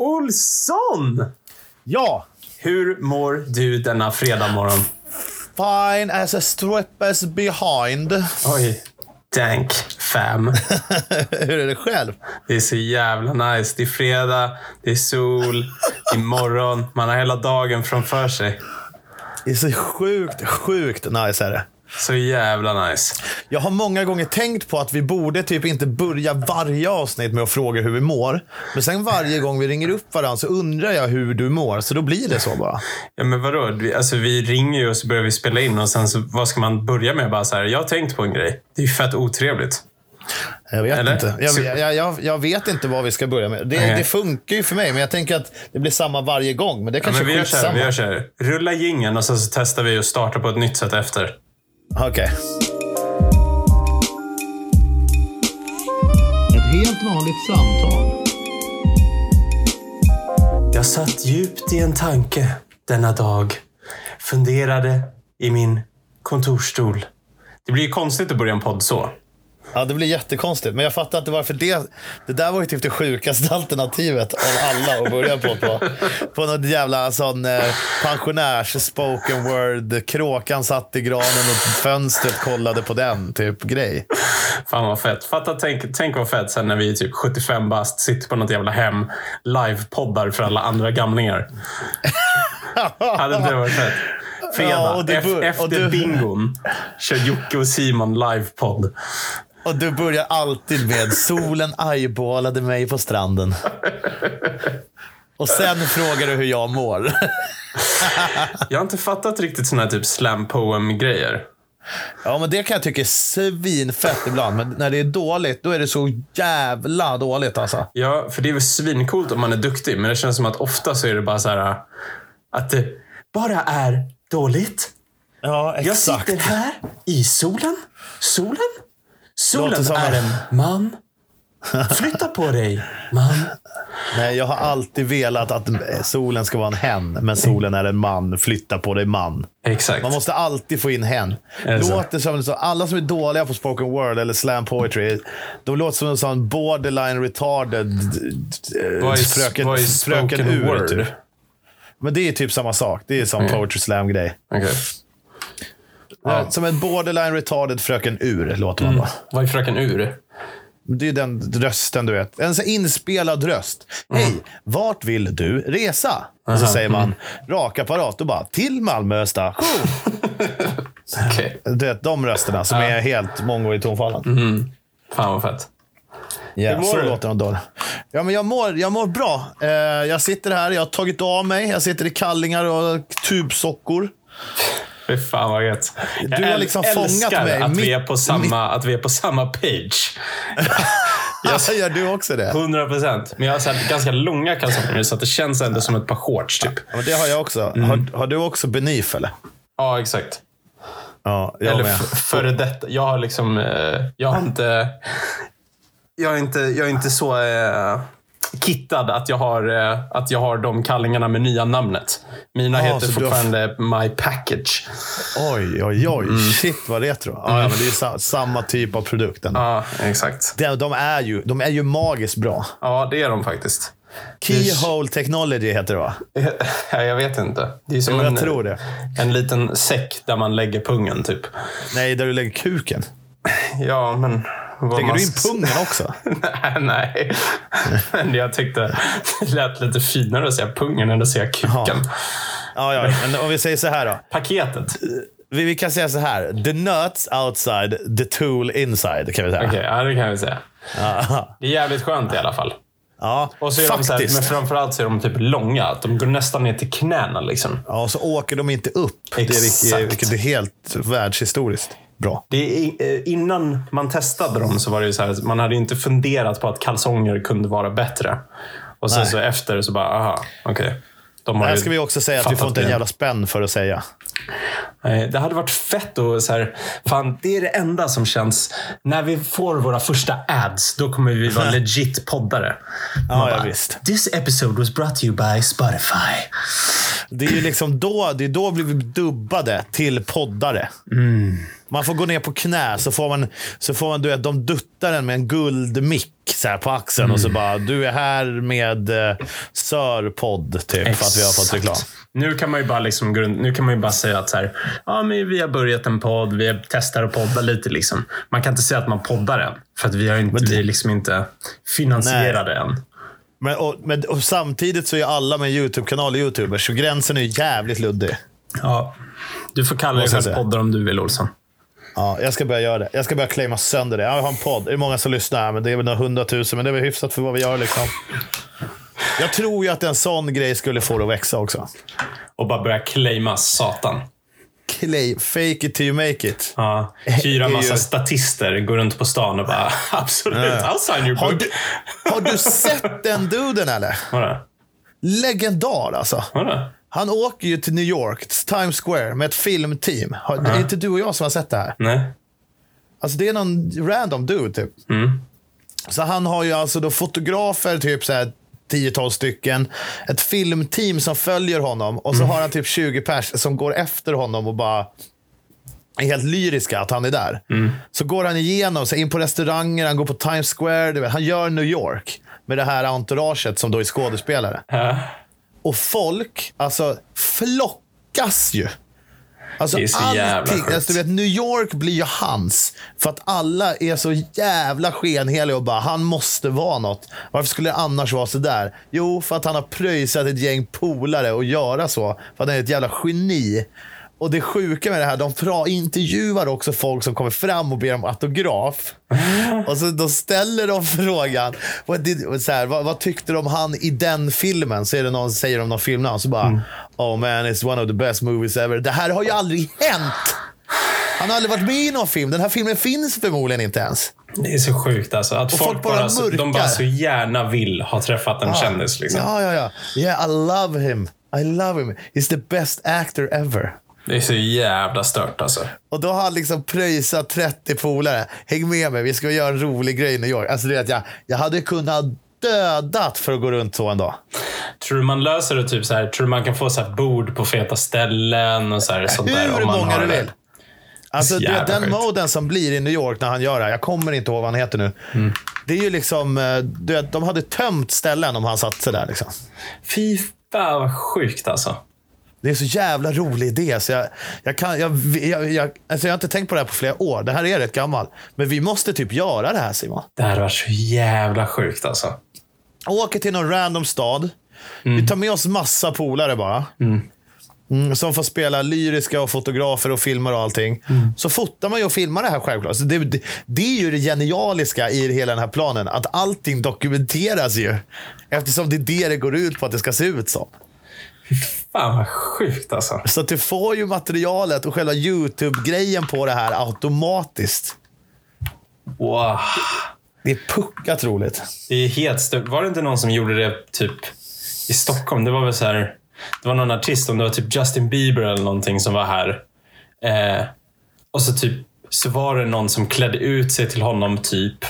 Olsson! Ja! Hur mår du denna fredag morgon? Fine as a strippers behind. Oj, dank fam. Hur är det själv? Det är så jävla nice. Det är fredag, det är sol, det är morgon. Man har hela dagen framför sig. Det är så sjukt, sjukt nice är det. Så jävla nice. Jag har många gånger tänkt på att vi borde typ inte börja varje avsnitt med att fråga hur vi mår. Men sen varje gång vi ringer upp varandra så undrar jag hur du mår. Så då blir det så bara. Ja, men vadå? Alltså, vi ringer ju och så börjar vi spela in och sen så, vad ska man börja med? Bara så här, jag har tänkt på en grej. Det är ju fett otrevligt. Jag vet Eller? inte. Jag, Så- jag, jag, jag vet inte vad vi ska börja med. Det, Nej. det funkar ju för mig, men jag tänker att det blir samma varje gång. Men det Ja, kanske men vi gör så här, vi gör så här. Rulla jingeln och sen så testar vi att starta på ett nytt sätt efter. Okej. Ett helt vanligt samtal. Jag satt djupt i en tanke denna dag. Funderade i min kontorsstol. Det blir ju konstigt att börja en podd så. Ja, det blir jättekonstigt. Men jag fattar inte varför det... Det där var ju typ det sjukaste alternativet av alla att börja på. På, på något jävla sån eh, pensionärs spoken word. Kråkan satt i granen och fönstret kollade på den. Typ grej. Fan vad fett. Fatta, tänk, tänk vad fett sen när vi är typ 75 bast, sitter på något jävla hem, livepoddar för alla andra gamlingar. Hade inte det varit fett? Fredag, Ja, efter bingon, kör Jocke och Simon livepodd. Och du börjar alltid med solen eyeballade mig på stranden. Och sen frågar du hur jag mår. Jag har inte fattat riktigt såna här typ slam poem-grejer. Ja, men det kan jag tycka är svinfett ibland. Men när det är dåligt, då är det så jävla dåligt alltså. Ja, för det är väl svincoolt om man är duktig, men det känns som att ofta så är det bara så här att det bara är dåligt. Ja, Jag sitter här i solen. Solen? Solen som är en- man. Flytta på dig, man. Nej, jag har alltid velat att solen ska vara en hen, men solen är en man. Flytta på dig man. Exakt. Man måste alltid få in hen. Låter som så, alla som är dåliga på spoken word eller slam poetry, de låter som en sån borderline retarded eh, är, fröken, är fröken ur. word? Typ. Men det är typ samma sak. Det är som Mm. poetry slam-grej. Okej. Ja. Som en borderline retarded fröken ur, låter man bara. Vad är fröken ur? Det är den rösten du vet. En här inspelad röst. Mm. Hej, vart vill du resa? Och så säger man rak apparat och bara till Malmö station. Okej. Du vet, de rösterna som är helt mongo i tonfallen. Fan vad fett. Ja, Hur mår så du? låter de då. Ja, men jag mår, jag mår bra. Eh, jag sitter här, jag har tagit av mig. Jag sitter i kallingar och tubsockor. Fy fan vad gött. Jag Du har liksom fångat mig Att vi, mitt- är på samma, att vi är på samma page. Jag gör du också det? 100 procent. Men jag har så ganska långa kalsonger nu, så att det känns ändå som ett par shorts. Typ. Ja, men det har jag också. Mm. Har, har du också Benif eller? Ja, exakt. Ja, jag Eller med. före detta. Jag har liksom... Eh, jag har inte... Jag är inte, jag är inte så eh, kittad att jag, har, eh, att jag har de kallingarna med nya namnet. Mina Ah, heter du har- fortfarande My Package. Oj, oj, oj. Mm. Shit vad retro. Ja, ja, men det är sa, samma typ av produkt. Ja, exakt. De, de, är ju, de är ju magiskt bra. Ja, det är de faktiskt. Keyhole technology heter det va? Ja, jag vet inte. Det är som Jo, jag en, tror det. en liten säck där man lägger pungen, typ. Nej, där du lägger kuken. Ja, men... Lägger du in pungen också? nej, nej. Men jag tyckte det lät lite finare att säga pungen än att säga kuken. Ja, ja. Men om vi säger så här då. Paketet. Vi, vi kan säga så här. The nuts outside, the tool inside. Kan vi säga. Okej, ja, det kan vi säga. Det är jävligt skönt i alla fall. ja Och så är de så här, faktiskt. men framförallt så är de typ långa. De går nästan ner till knäna. Liksom. Ja, och så åker de inte upp. Det är, Exakt. vilket, vilket är helt världshistoriskt bra. Det är, eh, innan man testade dem så var det ju så här, man hade inte funderat på att kalsonger kunde vara bättre. Och sen Nej. så efter så bara, aha, okej. De har Här ska vi också säga att vi får inte en det. jävla spänn för att säga. Nej, Det hade varit fett och så här, fan det är det enda som känns, när vi får våra första ads, då kommer vi vara legit poddare. Man Ja, ja, bara, visst. This episode was brought to you by Spotify. Det är ju liksom då, det är då blir vi dubbade till poddare. Man får gå ner på knä så får man, så får man du vet, de duttar en med en guldmick så på axeln och så bara, du är här med eh, Sir Podd typ för att vi har fått reklam. Nu kan man ju bara, liksom, nu kan man ju bara säga att så här, ja, men vi har börjat en podd, vi testar att podda lite. Liksom. Man kan inte säga att man poddar än, för att vi, har inte, vi är liksom inte finansierade än. Men, och, men, och samtidigt så är alla med YouTube-kanal YouTubers, så gränsen är jävligt luddig. Ja. Du får kalla dig själv poddar om du vill, Olsson. Ja, jag ska börja göra det. Jag ska börja claima sönder det. Jag har en podd. Det är många som lyssnar, men det är väl några hundratusen. Men det är väl hyfsat för vad vi gör. Liksom. Jag tror ju att en sån grej skulle få det att växa också. Och bara börja claima satan. Claim, fake it till you make it. Ja. Hyra är massa ju- statister, gå runt på stan och bara absolut, I'll sign your Har book. du, har du sett den duden eller? Vadå? Legendar alltså. Vadå? Han åker ju till New York, till Times Square, med ett filmteam. Det är inte du och jag som har sett det här. Nej. Alltså det är någon random dude typ. Mm. Så han har ju alltså då fotografer, typ så här 10-12 stycken. Ett filmteam som följer honom och så har han typ 20 pers som går efter honom och bara är helt lyriska att han är där. Så går han igenom, så in på restauranger, han går på Times Square. Han gör New York med det här entouraget som då är skådespelare. Ja. Och folk, alltså flockas ju. Alltså Det är så jävla allting, sjukt. alltså, du vet, New York blir ju hans. För att alla är så jävla skenheliga och bara, han måste vara något. Varför skulle det annars vara så där? Jo, för att han har pröjsat ett gäng polare och göra så. För att han är ett jävla geni. Och det sjuka med det här, de intervjuar också folk som kommer fram och ber om autograf. Och så då ställer de frågan, vad, did, så här, vad, vad tyckte de om han i den filmen? Så är det någon som säger om någon filmnamn, så bara, oh man, it's one of the best movies ever. Det här har ju aldrig hänt! Han har aldrig varit med i någon film. Den här filmen finns förmodligen inte ens. Det är så sjukt alltså. Att folk, folk bara bara, så, de bara så gärna vill ha träffat en kändis. Liksom. Ja, ja, ja. Yeah, I love him. I love him. He's the best actor ever. Det är så jävla stört alltså. Och då har han liksom pröjsat 30 polare. Häng med mig, vi ska göra en rolig grej i New York. Alltså, du vet, jag, jag hade kunnat dödat för att gå runt så en dag. Tror du man löser det typ så här? Tror du man kan få så här bord på feta ställen och så här, sånt där? Hur om man många du det? vill. Alltså, Så du vet, den moden som blir i New York när han gör det här, jag kommer inte ihåg vad han heter nu. Mm. Det är ju liksom, eh, du vet, de hade tömt ställen om han satt sig där. Liksom. Fy fan vad sjukt alltså. Det är en så jävla rolig idé. Så jag, jag, kan, jag, jag, jag, alltså jag har inte tänkt på det här på flera år. Det här är rätt gammalt. Men vi måste typ göra det här Simon. Det här var så jävla sjukt alltså. Åker till någon random stad. Vi tar med oss massa polare bara. Mm, som får spela lyriska och fotografer och filmar och allting. Så fotar man ju och filmar det här självklart. Så det, det, det är ju det genialiska i hela den här planen. Att allting dokumenteras ju. Eftersom det är det det går ut på att det ska se ut som. Fan vad sjukt alltså. Så att du får ju materialet och själva YouTube-grejen på det här automatiskt. Wow. Det är puckat roligt. Det är helt stört. Var det inte någon som gjorde det typ i Stockholm? Det var väl så här. Det var någon artist, om det var typ Justin Bieber eller någonting som var här. Eh, och så typ så var det någon som klädde ut sig till honom typ.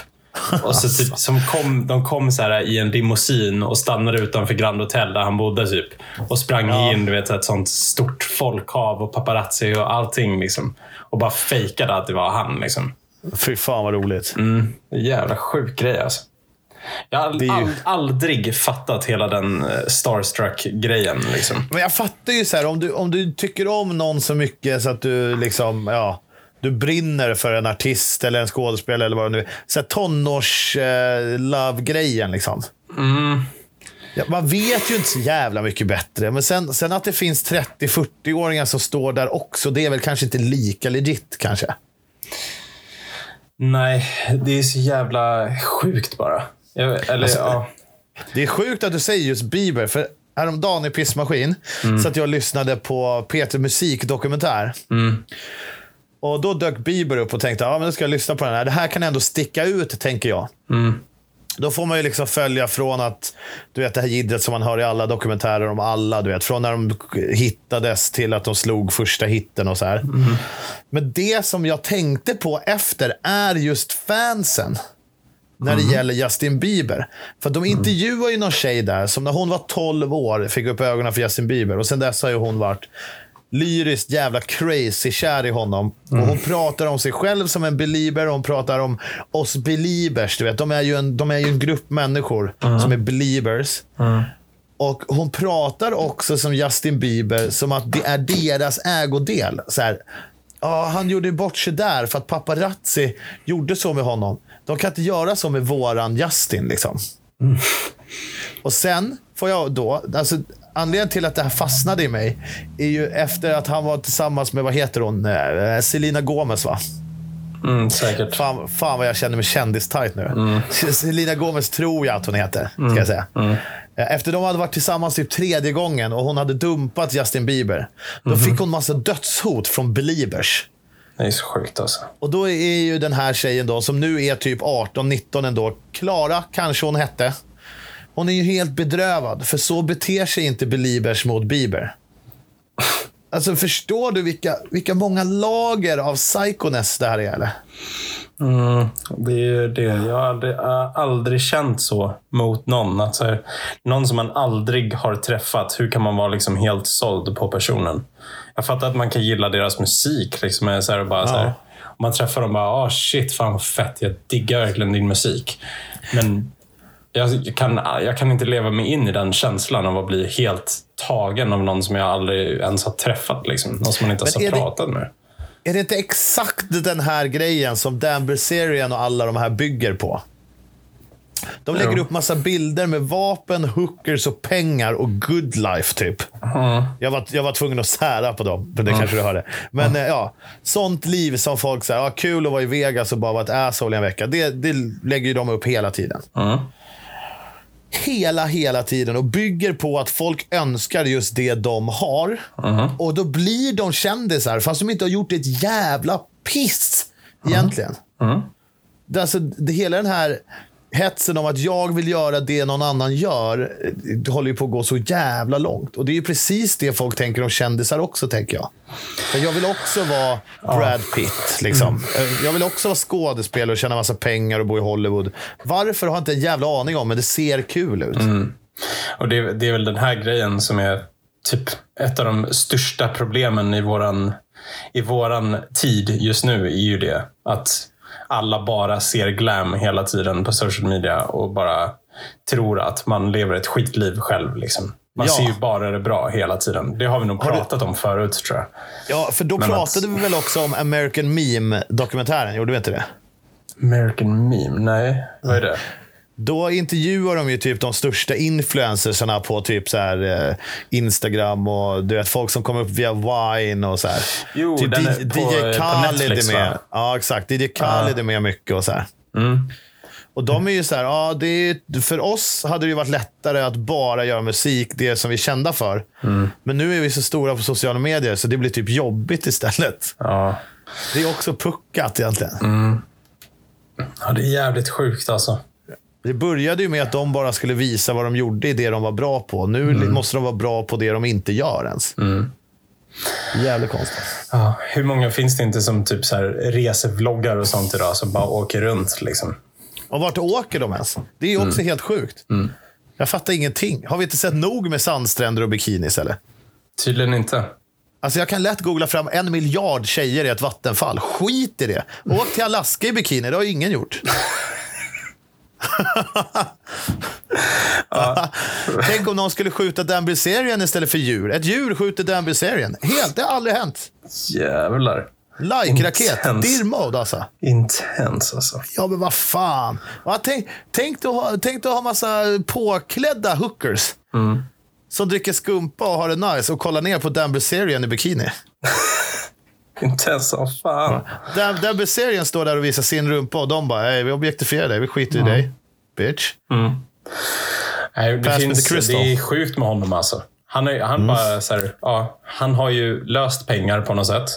Och så typ, som kom, de kom så här i en limousin och stannade utanför Grand Hotel där han bodde. typ. Och sprang Ja. in, du vet, ett sånt stort folkhav och paparazzi och allting. Liksom. Och bara fejkade att det var han. Liksom. Fy fan vad roligt. Mm, jävla sjuk grej alltså. Jag har ald- aldrig fattat hela den eh, starstruck-grejen. Liksom. Men jag fattar ju så här, om du, om du tycker om någon så mycket så att du liksom, ja, du brinner för en artist eller en skådespelare eller vad det nu är. Tonårs-love-grejen liksom. Mm. Ja, man vet ju inte så jävla mycket bättre. Men sen, sen att det finns 30-40-åringar som står där också, det är väl kanske inte lika legit kanske. Nej, det är så jävla sjukt bara. Jag, eller, Alltså, ja. Det är sjukt att du säger just Bieber, för häromdagen i Pissmaskin så att jag lyssnade på Peter Musik dokumentär. Och då dök Bieber upp och tänkte, ja men nu ska jag lyssna på den här. Det här kan ändå sticka ut, tänker jag. Då får man ju liksom följa från att, du vet det här jiddret som man hör i alla dokumentärer om alla, du vet. Från när de hittades till att de slog första hitten och så här. Men det som jag tänkte på efter är just fansen när det gäller Justin Bieber. För de intervjuar ju någon tjej där som när hon var 12 år fick upp ögonen för Justin Bieber. Och sen dess har ju hon varit lyriskt jävla crazy kär i honom. Och hon pratar om sig själv som en belieber och hon pratar om oss beliebers. Du vet. De, är ju en, de är ju en grupp människor som är beliebers. Och hon pratar också som Justin Bieber, som att det är deras ägodel. Så här, ja, han gjorde bort sig där för att paparazzi gjorde så med honom. De kan inte göra så med våran Justin. Liksom. Och sen får jag då, alltså anledningen till att det här fastnade i mig är ju efter att han var tillsammans med, vad heter hon, Eh, Selena Gomez va? Mm, säkert. Fan, fan vad jag känner mig kändis-tight nu. Selena Gomez tror jag att hon heter, ska jag säga. Eh, Efter de hade varit tillsammans typ tredje gången och hon hade dumpat Justin Bieber. Då fick hon massa dödshot från beliebers. Det är så sjukt alltså. Och då är ju den här tjejen då, som nu är typ 18-19 ändå, Klara kanske hon hette. Hon är ju helt bedrövad, för så beter sig inte Beliebers mot Bieber. Alltså förstår du vilka, vilka många lager av psykoness det här är? Eller? Mm, det är ju det. Jag har aldrig, känt så mot någon. Att så här, någon som man aldrig har träffat, hur kan man vara liksom helt såld på personen? Jag fattar att man kan gilla deras musik. Liksom, så här, bara, så här, man träffar dem och bara, oh, shit, fan vad fett. Jag diggar verkligen din musik. Men jag, kan, jag kan inte leva mig in i den känslan av att bli helt tagen av någon som jag aldrig ens har träffat. Liksom. Någon som man inte ens har det- pratat med. Är det inte exakt den här grejen som Dan Bilzerian och alla de här bygger på? De lägger Jo. upp massa bilder med vapen, hookers och pengar och good life typ. Jag, var, jag var tvungen att sära på dem, för det kanske du hörde. Men eh, ja, sånt liv som folk säger, ja, kul att vara i Vegas och bara vara ett asshole i en vecka. Det, det lägger ju de upp hela tiden. Hela, hela tiden och bygger på att folk önskar just det de har. Och då blir de kändisar fast de inte har gjort ett jävla piss egentligen. Det, är alltså, det, hela den här hetsen om att jag vill göra det någon annan gör eh, det håller ju på att gå så jävla långt. Och det är ju precis det folk tänker om kändisar också, tänker jag. För jag vill också vara Brad Pitt. Liksom. Eh, Jag vill också vara skådespelare och tjäna massa pengar och bo i Hollywood. Varför har jag inte en jävla aning om, men det ser kul ut. Och det, det är väl den här grejen som är typ ett av de största problemen i våran, i våran tid just nu. är ju det att alla bara ser glam hela tiden på social media och bara tror att man lever ett skitliv själv. Liksom. Man Ja. ser ju bara det bra hela tiden. Det har vi nog pratat om förut tror jag. Ja, för då Men pratade att- vi väl också om American Meme-dokumentären, gjorde vi inte det? American meme? Nej, vad är det? Då intervjuar de ju typ de största influencersarna på typ så här, eh, Instagram och du vet, folk som kommer upp via Wine och så här. Jo, typ den är DJ på, på Khaled är med. va? Ja, exakt. DJ Khaled är med mycket och så här. Mm. Och de är ju så här, ja, det är, för oss hade det ju varit lättare att bara göra musik, det som vi är kända för. Mm. Men nu är vi så stora på sociala medier så det blir typ jobbigt istället. Ja. Det är också puckat egentligen. Mm. ja, det är jävligt sjukt alltså. Det började ju med att de bara skulle visa vad de gjorde i det de var bra på. Nu Mm. måste de vara bra på det de inte gör ens. Jävligt konstigt. Ja, hur många finns det inte som typ så här resevloggar och sånt idag som bara åker runt? Liksom? Och vart åker de ens? Det är ju också helt sjukt. Jag fattar ingenting. Har vi inte sett nog med sandstränder och bikinis eller? Tydligen inte. Alltså jag kan lätt googla fram en miljard tjejer i ett vattenfall. Skit i det. Åk till Alaska i bikini, det har ju ingen gjort. Tänk om någon skulle skjuta Dan Bilzerian istället för djur. Ett djur skjuter Dan Bilzerian. Helt, det har aldrig hänt. Jävlar. Like-raket. Intens. Dear mode alltså. Intens alltså. Ja, men vad fan. Tänk, tänk, dig att ha, tänk dig att ha massa påklädda hookers. Som dricker skumpa och har det nice och kollar ner på Dan Bilzerian i bikini. Intens som fan. Dan, Dan Bilzerian står där och visar sin rumpa och de bara, "Hey, vi objektifierar dig, vi skiter i dig. Bitch. Nej, det, finns, det är sjukt med honom alltså. Han, är, han, bara, så här, ja, han har ju löst pengar på något sätt.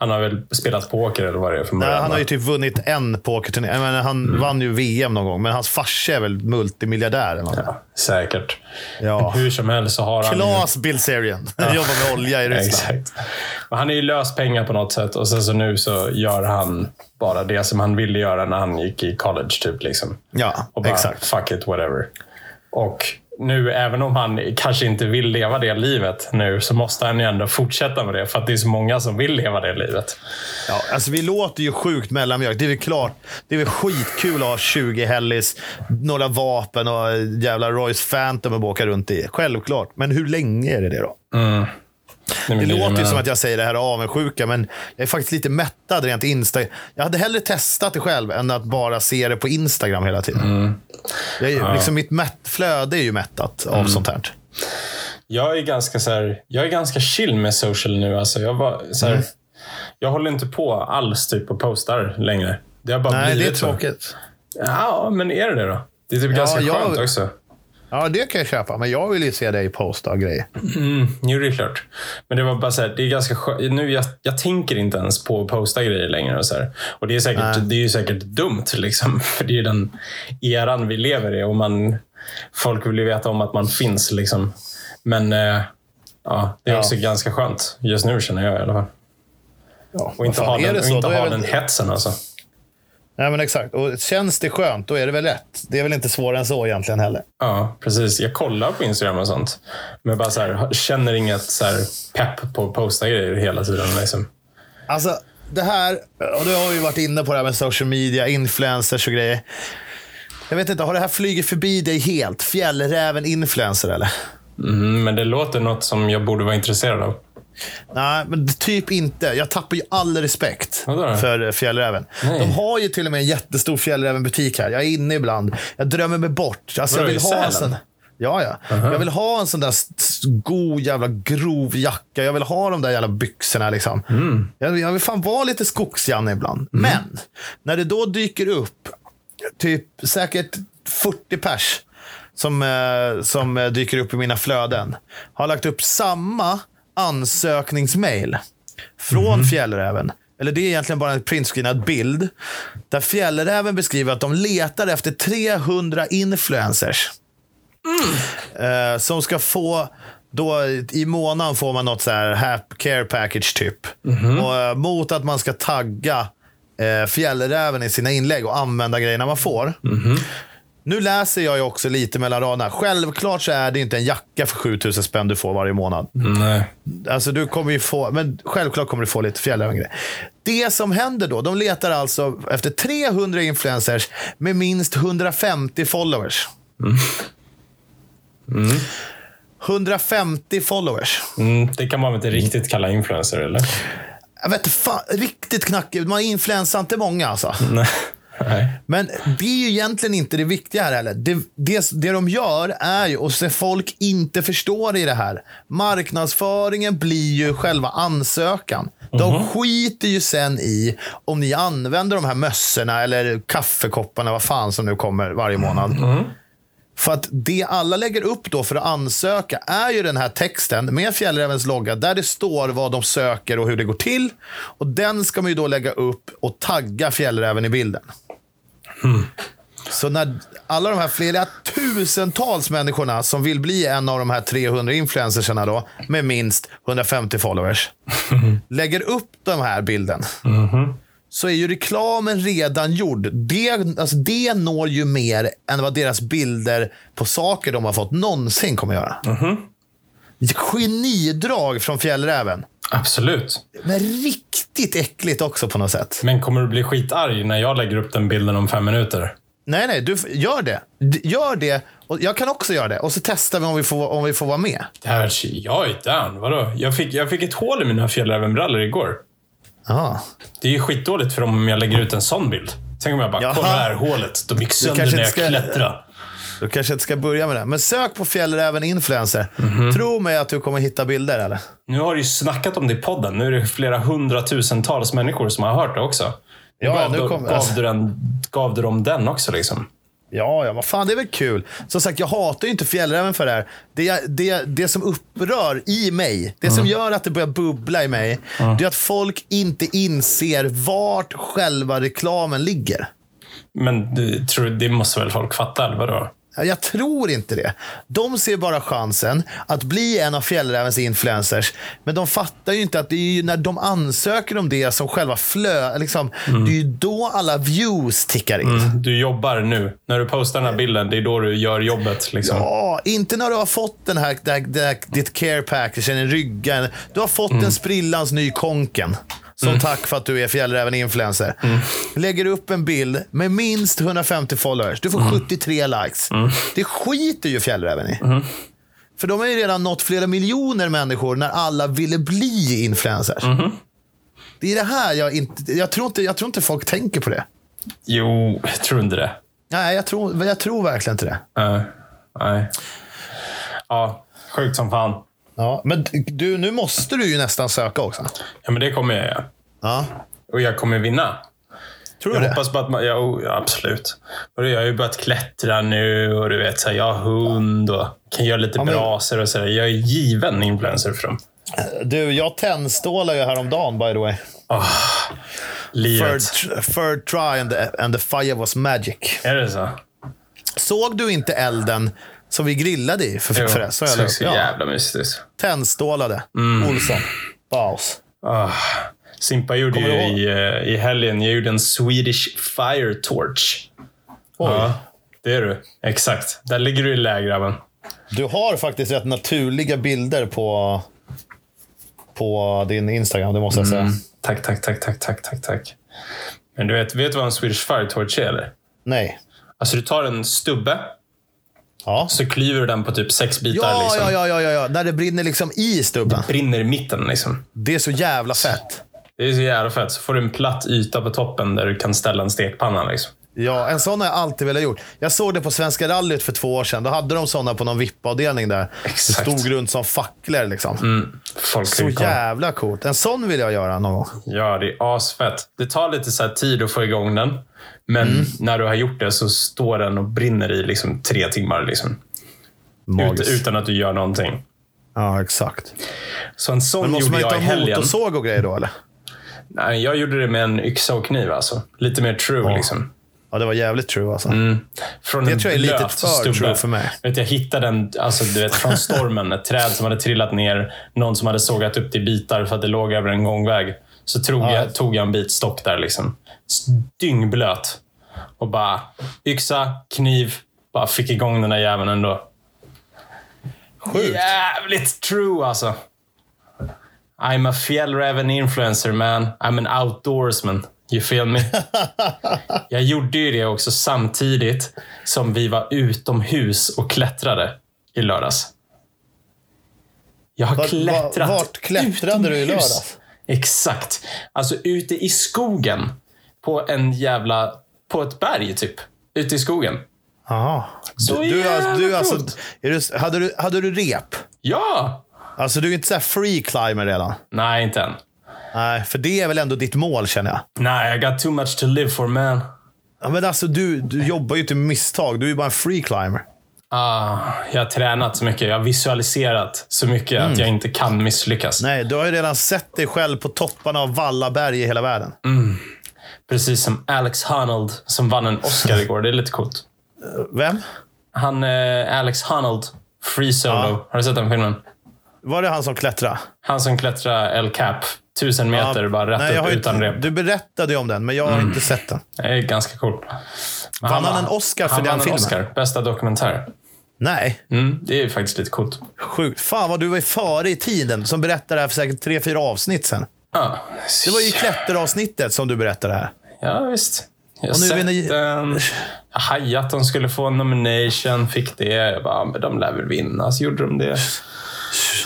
Han har väl spelat poker eller vad det är från början. Nej, han har ju typ vunnit en pokerturné. Han vann ju VM någon gång, men hans farsa är väl multimiljardär. Eller något. ja, säkert. Ja. Hur som helst så har han ju... Klas Bilzerian. Jobbar med olja i Ryssland. Exakt. Men han är ju löst pengar på något sätt och sen så nu så gör han bara det som han ville göra när han gick i college. typ liksom. Ja, Och bara, exakt. fuck it, whatever. Och nu, även om han kanske inte vill leva det livet nu, så måste han ju ändå fortsätta med det. För att det är så många som vill leva det livet. Ja, alltså vi låter ju sjukt mellanmjölk. Det är väl klart. Det är väl skitkul att ha 20 Hellis, några vapen och jävla Royce Phantom att åka runt i. Självklart. Men hur länge är det det då? Nej, Det låter ju som att jag säger det här av avundsjuka, men jag är faktiskt lite mättad rent Insta. Jag hade hellre testat det själv än att bara se det på Instagram hela tiden. Jag, är- liksom, mitt mätt, flöde är ju mättat av sånt här. Jag är ganska så här, jag är ganska chill med social nu. Alltså jag, var, så Mm. här, jag håller inte på alls typ och postar längre. Det har bara Nej, det är blivit så. tråkigt. Ja, men är det det då? Det är typ ganska jag- skönt också. Ja, det kan jag köpa, men jag vill ju se dig posta grejer. Jo, det är klart. Men det var bara så här, det är ganska skönt. Nu, jag, jag tänker inte ens på att posta grejer längre. Och, så här. och det, är säkert, det är ju säkert dumt, liksom. för det är den eran vi lever i. Och man, folk vill ju veta om att man finns. Liksom. Men eh, ja, det är Ja. också ganska skönt just nu, känner jag i alla fall. Ja, Och inte ha den, och inte ha den hetsen. Alltså. Nej, men exakt. Och känns det skönt, då är det väl rätt. Det är väl inte svårare än så egentligen heller. Ja, precis. Jag kollar på Instagram och sånt. Men jag bara så här, känner inget så här pepp på att posta grejer hela tiden. Liksom. Alltså, det här, och du har ju varit inne på det här med social media, influencers och grejer. Jag vet inte, har det här flugit förbi dig helt? Fjällräven influencer eller? Mm, men det låter något som jag borde vara intresserad av. Nej, men typ inte. Jag tappar ju all respekt för eh, Fjällräven. Nej. De har ju till och med en jättestor Fjällräven-butik här. Jag är inne ibland. Jag drömmer mig bort. Alltså, jag vill ha en sån... Ja, ja. Jag vill ha en sån där god jävla grov jacka. Jag vill ha de där jävla byxorna. Liksom. Mm. Jag, vill- jag vill fan vara lite skogsjanne ibland. Men, när det då dyker upp typ säkert 40 pers som, eh, som eh, dyker upp i mina flöden har lagt upp samma ansökningsmail från Fjällräven. Eller det är egentligen bara en printscreenad bild. Där Fjällräven beskriver att de letar efter 300 influencers. Eh, som ska få, då i månaden får man något så här care package typ. Och, eh, mot att man ska tagga eh, Fjällräven i sina inlägg och använda grejerna man får. Nu läser jag ju också lite mellan raderna. Självklart så är det inte en jacka för 7000 spänn du får varje månad. Nej. Alltså du kommer ju få, men självklart kommer du få lite fjällrävengrejer. Det som händer då, de letar alltså efter 300 influencers med minst 150 followers. 150 followers. Mm, det kan man väl inte riktigt kalla influencer, eller? Jag vet fan, riktigt knackigt. Man influensar inte många alltså. Nej. Nej. Men det är ju egentligen inte det viktiga här heller. Det, det, det de gör är ju, och så folk inte förstår i det här, marknadsföringen blir ju själva ansökan. De skiter ju sen i om ni använder de här mössorna eller kaffekopparna, vad fan som nu kommer varje månad. För att det alla lägger upp då för att ansöka är ju den här texten med Fjällrävens logga där det står vad de söker och hur det går till. Och den ska man ju då lägga upp och tagga Fjällräven i bilden. Så när alla de här flera tusentals människorna som vill bli en av de här 300 influencersarna då, med minst 150 followers, lägger upp den här bilden. Så är ju reklamen redan gjord. Det, alltså det når ju mer än vad deras bilder på saker de har fått någonsin kommer göra. Genidrag från Fjällräven. Absolut. Men riktigt äckligt också på något sätt. Men kommer du bli skitarg när jag lägger upp den bilden om fem minuter? Nej, nej, du gör det. Gör det. Och jag kan också göra det. Och så testar vi om vi får, om vi får vara med. Det här, jag är down. Vadå? Jag fick, jag fick ett hål i mina fjällrävenbrallor igår. Ja. Det är ju skitdåligt för om jag lägger ut en sån bild. Tänk om jag bara, Jaha. kolla här hålet. De gick sönder när jag ska- klättrade. Du kanske inte ska börja med det. Men sök på Fjällräven influencer. Tro mig att du kommer hitta bilder. Eller? Nu har du ju snackat om det i podden. Nu är det flera hundratusentals människor som har hört det också. Ja, gav, nu du, kom- gav, alltså- du den, gav du dem den också liksom? Ja, ja, vad fan, det är väl kul. Som sagt, jag hatar ju inte Fjällräven för det här. Det, det, det som upprör i mig, det som gör att det börjar bubbla i mig, det är att folk inte inser vart själva reklamen ligger. Men du, tror, du- det måste väl folk fatta, eller vadå? Ja, Jag tror inte det. De ser bara chansen att bli en av Fjällrävens influencers. Men de fattar ju inte att det är när de ansöker om det som själva flö... Liksom, Det är ju då alla views tickar in. Du jobbar nu. När du postar den här bilden, det är då du gör jobbet. Liksom. Ja, inte när du har fått den här, det här, det här, ditt care package, en rygga. Du har fått en sprillans ny konken. Som tack för att du är Fjällräven-influencer. Lägger upp en bild med minst 150 followers. Du får 73 likes. Det skiter ju Fjällräven i. För de har ju redan nått flera miljoner människor när alla ville bli influencers. Det är det här jag inte... Jag tror inte, jag tror inte folk tänker på det. Jo, jag tror inte det. Nej, jag tror, jag tror verkligen inte det. Nej. nej. Ja, sjukt som fan. Ja, men du, nu måste du ju nästan söka också. Ja, men det kommer jag göra. Ja. Och jag kommer vinna. Tror du Jag det? hoppas på att man... Ja, oh, ja, absolut. Och jag har ju börjat klättra nu och du vet, så här, jag har hund och kan göra lite Ja, men- brasor och sådär. Jag är given influencer för dem. Du, jag tändstålade ju häromdagen by the way. Livet. Third, third try and the, and the fire was magic. Är det så? Såg du inte elden som vi grillade i? För, Jo, för det? Så ja. jävla mysigt. Tändstålade. Olsson. Baus. Ah. Simpa gjorde ju i, eh, i helgen, jag gjorde en Swedish fire torch. Oj. Ja, det är du. Exakt. Där ligger du i lä, grabben. Du har faktiskt rätt naturliga bilder på, på din Instagram, det måste jag säga. Tack, tack, tack, tack, tack, tack, tack. Men du vet, vet du vad en Swedish fire torch är, eller? Nej. Alltså, du tar en stubbe, Ja. så klyver du den på typ sex bitar. Ja, liksom. ja, ja, ja, ja. När det brinner liksom i stubben. Brinner i mitten. Liksom. Det är så jävla fett. Det är så jävla fett. Så får du en platt yta på toppen där du kan ställa en stekpanna. Liksom. Ja, en sån har jag alltid velat gjort. Jag såg det på Svenska rallyt för två år sedan. Då hade de såna på någon VIP-avdelning där. Exakt. Det stod runt som facklor liksom. Folk Så ju jävla coolt. En sån vill jag göra någon gång. Ja, det är asfett. Det tar lite så tid att få igång den. Men Mm. när du har gjort det så står den och brinner i liksom tre timmar. Liksom. Ut, utan att du gör någonting. Ja, exakt. Så en sån Men måste gjorde man jag i inte ha helgen. motorsåg och grejer då eller? Nej, jag gjorde det med en yxa och kniv. Alltså. Lite mer true. Liksom. Ja, det var jävligt true alltså. Från Det tror jag är lite för true för mig. Vet, jag hittade en, alltså, du vet, från stormen, ett träd som hade trillat ner. Någon som hade sågat upp det i bitar för att det låg över en gångväg. Så tog, Ja. jag, tog jag en bit stock där. Liksom. Dyngblöt. Och bara yxa, kniv. Bara fick igång den där jäveln ändå. Sjukt. Jävligt true alltså. I'm a fjällräven influencer man. I'm an outdoorsman. You feel me? Jag gjorde ju det också samtidigt som vi var utomhus och klättrade i lördags. Jag har Var- var- klättrat vart klättrade du i utomhus. lördags? Exakt. Alltså ute i skogen. På en jävla... På ett berg typ. Ute i skogen. Jaha. Så Du, du, jävla du, alltså, coolt. är du, hade, du, hade du rep? Ja! Alltså du är inte så free climber redan? Nej, inte än. Nej, för det är väl ändå ditt mål känner jag. Nej, I got too much to live for man. Ja, men alltså du, du jobbar ju inte med misstag. Du är ju bara en free climber. Ah, jag har tränat så mycket. Jag har visualiserat så mycket att jag inte kan misslyckas. Nej, du har ju redan sett dig själv på topparna av Vallaberg i hela världen. Precis som Alex Honnold som vann en Oscar igår. Det är lite coolt. Vem? Han, eh, Alex Honnold, Free Solo. Ja. Har du sett den filmen? Var det han som klättrade? Han som klättrar El Cap. Tusen meter bara rätt Nej, upp utan inte, rep. Du berättade ju om den, men jag har inte sett den. Det är ganska coolt. Vann han var- en Oscar för han den vann en filmen? Oscar. Bästa dokumentär. Nej, Mm, det är faktiskt lite coolt. sjukt. Fan vad du var före i tiden. Som berättade det här för säkert tre, fyra avsnitt sen. Ja, Det var ju klätteravsnittet som du berättade här. Ja, visst. Jag har sett vinner- den. Jag hajade att de skulle få en nomination, fick det. Jag bara, men de lär väl vinna. Så gjorde de det.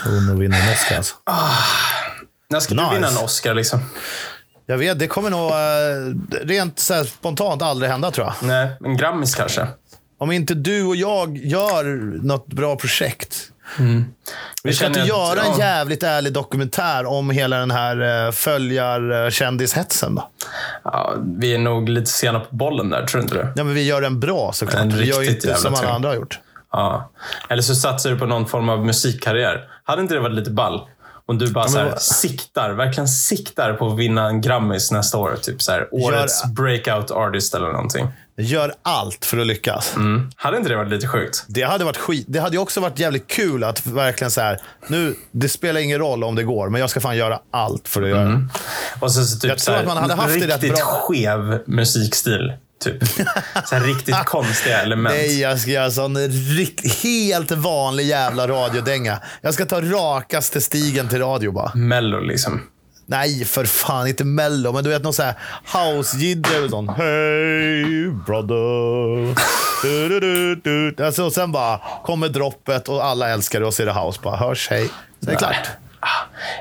Hon vinner en Oscar alltså. När ska Nice. du vinna en Oscar liksom? Jag vet, det kommer nog eh, rent så spontant aldrig hända tror jag. Nej, en Grammis kanske. Om inte du och jag gör något bra projekt. Vi Mm. Jag ska inte att- göra en jävligt ärlig dokumentär om hela den här uh, följar-kändishetsen då? Ja, vi är nog lite sena på bollen där, tror du inte det? Ja, men vi gör den bra såklart. En vi gör ju inte som alla andra har gjort. Ja. Eller så satsar du på någon form av musikkarriär. Hade inte det varit lite ball? Om du bara så här, vad- siktar, verkligen siktar på att vinna en Grammis nästa år. Typ så här, årets breakout artist eller någonting. Gör allt för att lyckas. Hade inte det varit lite sjukt? Det hade varit skit. Det hade också varit jävligt kul att verkligen så här. Nu, det spelar ingen roll om det går, men jag ska fan göra allt för att göra det. Och så, så typ Jag tror så här, att man hade haft det rätt riktigt bra. skev musikstil. Typ. Så riktigt konstiga element. Nej, jag ska göra sån helt vanlig jävla radiodänga. Jag ska ta rakaste stigen till radio bara. Mello liksom. Nej, för fan. Inte mello, men du vet någon sån här house-jidder. Sån Hey brother. Du, du, du, du. Alltså, och sen bara kommer droppet och alla älskar det och så är det house. Bara hörs, hej. Så det är klart.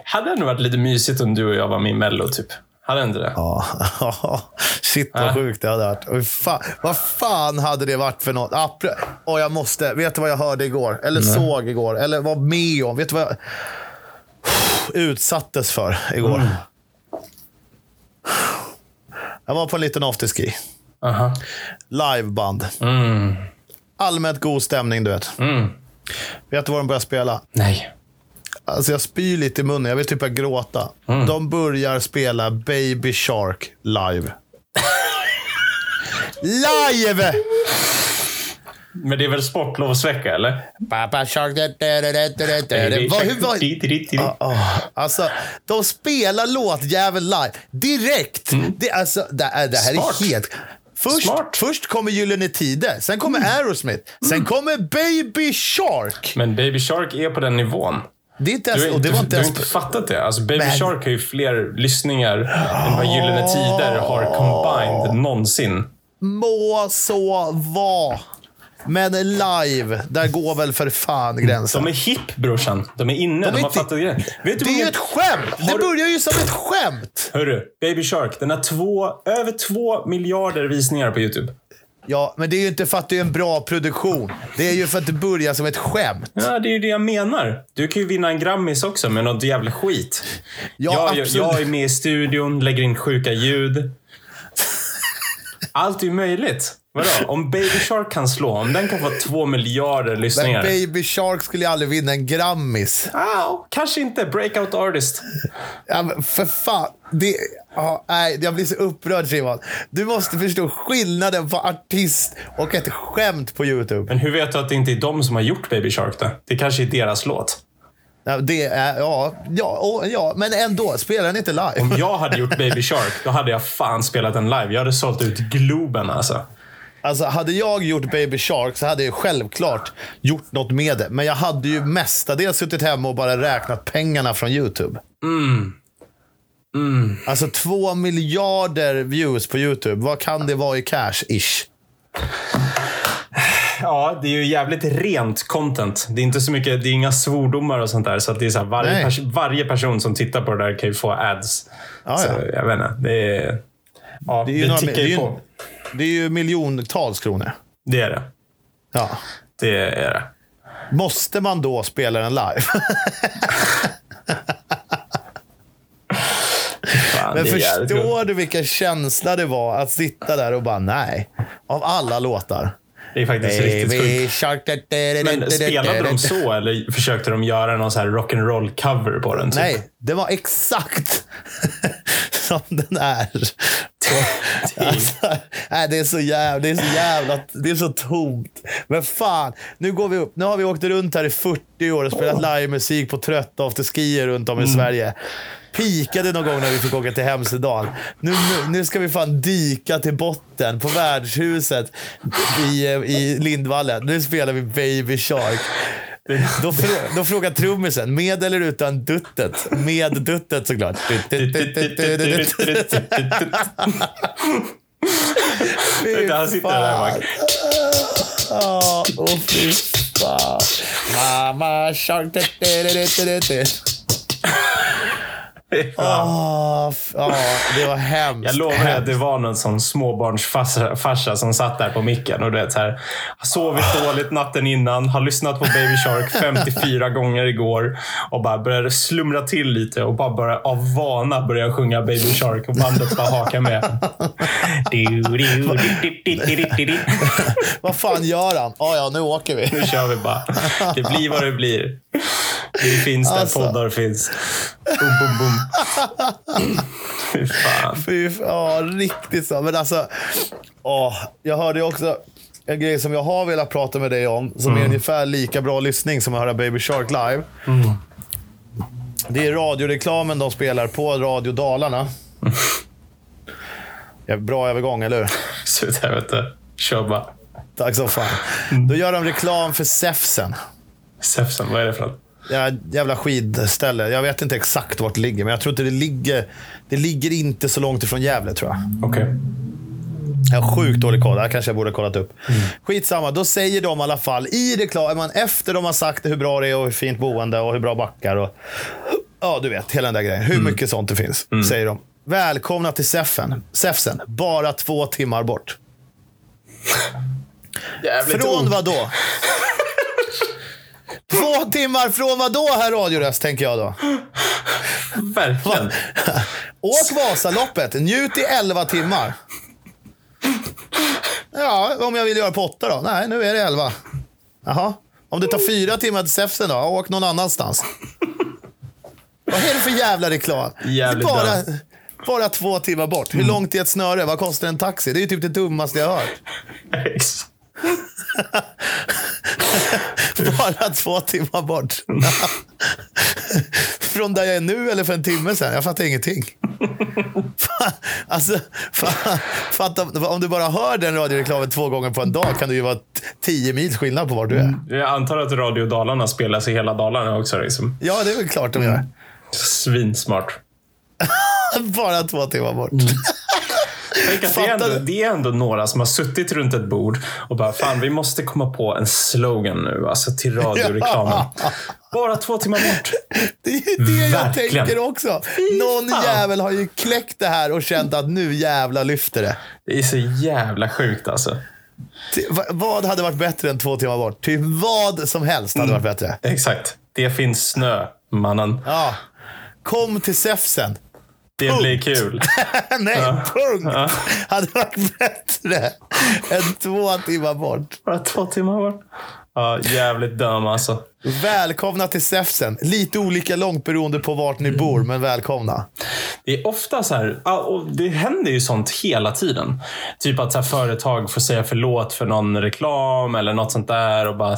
Hade det varit lite mysigt om du och jag var med i Mello, typ. Hade inte det? Ja, shit vad Ja. sjukt det hade varit. Fan, vad fan hade det varit för något? Apre- Och jag måste, vet du vad jag hörde igår? Eller såg igår? Eller var med om? Vet du vad jag utsattes för igår? Jag var på en liten afterski. Aha. Liveband. Mm. Allmänt god stämning, du vet. Mm. Vet du vad de börjar spela? Nej. Alltså jag spyr lite i munnen. Jag vill typ börja gråta. Mm. De börjar spela Baby Shark live. live! Men det är väl sportlovsvecka, eller? Papa Shark. da, da, da, da, da, da, da. Vad- hur var- Ah, alltså, de spelar låtjäveln live. Direkt. Det, alltså, det, är, det här Mm. Smart. är helt... Först, Smart. Mm. först kommer Gyllene Tider, sen kommer Aerosmith, sen kommer Baby Shark. Men Baby Shark är på den nivån. Det är inte Du, ens... är, Och det du, var du inte har ens... inte fattat det. Alltså Baby Men- Shark har ju fler lyssningar än vad Gyllene Tider har combined någonsin. Må så vara. Men live, där går väl för fan gränsen. De är hipp brorsan. De är inne. De, De har inte- fattat grejen. Vet du Det är ju ett skämt! Det Har du- börjar ju som ett skämt! Hörru, Baby Shark. Den har två, över två miljarder visningar på YouTube. Ja, men det är ju inte för att det är en bra produktion. Det är ju för att det börjar som ett skämt. Ja, det är ju det jag menar. Du kan ju vinna en Grammis också med något jävla skit. Ja, jag, jag, absolut. jag är med i studion, lägger in sjuka ljud. Allt är ju möjligt. Vadå? Om Baby Shark kan slå, om den kan få två miljarder Men lyssningar. Baby Shark skulle ju aldrig vinna en Grammis. Ah, kanske inte. Breakout artist. Ja, men för fan. Det, ja, nej, jag blir så upprörd Simon. Du måste förstå skillnaden på artist och ett skämt på YouTube. Men hur vet du att det inte är de som har gjort Baby Shark då? Det kanske är deras låt. Ja, det är, ja, ja, ja, men ändå. Spelar den inte live? Om jag hade gjort Baby Shark, då hade jag fan spelat den live. Jag hade sålt ut Globen alltså. Alltså, hade jag gjort Baby Shark så hade jag självklart gjort något med det. Men jag hade ju mestadels suttit hemma och bara räknat pengarna från YouTube. Alltså två miljarder views på YouTube. Vad kan det vara i cash-ish? Ja, det är ju jävligt rent content. Det är inte så mycket, det är inga svordomar och sånt där. Så det är så här, varje, pers- varje person som tittar på det där kan ju få ads. Ja, så, ja. Jag vet inte. Det är, ja, Det är ju, det några, tickar ju, på. det är ju miljontals kronor. Det är det. Ja. Det är det. Måste man då spela den live? Fan, Men förstår du vilken känsla det var att sitta där och bara nej. Av alla låtar. Det är faktiskt riktigt sjukt. Baby da, da, Men spelade de så eller försökte de göra någon så här rock'n'roll cover på den? Typ? Nej, det var exakt som den är. Alltså, nej, det är så jävla, det är så jävla, det är så tomt. Men fan, nu går vi upp. Nu har vi åkt runt här i 40 år och spelat livemusik på trötta afterskier runt om i Sverige. Pikade någon gång när vi fick åka till Hemsedal. Nu, nu, nu ska vi fan dyka till botten på värdshuset i, eh, i Lindvallen. Nu spelar vi Baby Shark. Då, frå, då frågar trummisen, med eller utan duttet? Med duttet såklart. Fy Han sitter där bak. Åh fy fan. Mamma shark. F- Ja, det var hemskt. Jag lovar att det var någon sån småbarnsfarsa farsa som satt där på micken och du vet så här, har sovit dåligt natten innan, har lyssnat på Baby Shark 54 gånger igår och bara började slumra till lite och bara började, av vana börja sjunga Baby Shark och bandet bara hakar med. Vad fan gör han? Ja, ja, nu åker vi. Nu kör vi bara. Det blir vad det blir. Det finns där Alltså. poddar finns. Boom, boom, boom. Fy fan. Fy, ja, riktigt så. Men alltså, åh, jag hörde också en grej som jag har velat prata med dig om, som är ungefär lika bra lyssning som att höra Baby Shark live. Det är radioreklamen de spelar på Radio Dalarna. Ja, bra övergång, eller hur? Sluthelvete. Kör bara. Tack så fan. Då gör de reklam för Säfsen. Säfsen, vad är det för något? Ja, jävla skidställe. Jag vet inte exakt vart det ligger, men jag tror inte det ligger... Det ligger inte så långt ifrån Gävle, tror jag. Okej. Jag har sjukt dålig koll. Det här kanske jag borde ha kollat upp. Skitsamma, då säger de i alla fall i reklamen, efter de har sagt hur bra det är och hur fint boende och hur bra backar och ja, du vet, hela den där grejen. Hur mycket sånt det finns, säger de. Välkomna till Säffen. Säfsen, bara två timmar bort. Jävligt Från vad då? Två timmar från vad då, herr radioröst, tänker jag då. Verkligen. Åk Vasaloppet, njut i 11 timmar. Ja, om jag vill göra på åtta då? Nej, nu är det 11. Jaha. Om det tar fyra timmar till Säfsen då? Åk någon annanstans. Vad är det för jävla reklam? Jävligt det är bara, bara två timmar bort. Hur långt är ett snöre? Vad kostar en taxi? Det är ju typ det dummaste jag har hört. Bara två timmar bort. Från där jag är nu eller för en timme sedan? Jag fattar ingenting. Fan, alltså, fan, fatta, om du bara hör den radioreklamen två gånger på en dag kan det ju vara tio mils skillnad på var du är. Jag antar att Radio Dalarna spelas i hela Dalarna också. Liksom. Ja, det är väl klart de gör. Svinsmart. Bara två timmar bort. Tänk att det, är ändå, det är ändå några som har suttit runt ett bord och bara, fan vi måste komma på en slogan nu, alltså till radioreklamen. Bara två timmar bort. Det är det jag Verkligen. tänker också. Någon jävel har ju kläckt det här och känt att nu jävla lyfter det. Det är så jävla sjukt alltså. Vad hade varit bättre än två timmar bort? Typ vad som helst hade varit bättre. Exakt. Det finns snö, mannen. Ja. Kom till Säfsen. Det blir kul. Nej, punkt. Hade varit bättre än två timmar bort. Bara två timmar bort. Ja, jävligt dum alltså. Välkomna till Säfsen. Lite olika långt beroende på vart ni bor, men välkomna. Det är ofta så här, det händer ju sånt hela tiden. Typ att så företag får säga förlåt för någon reklam eller något sånt där. Och bara,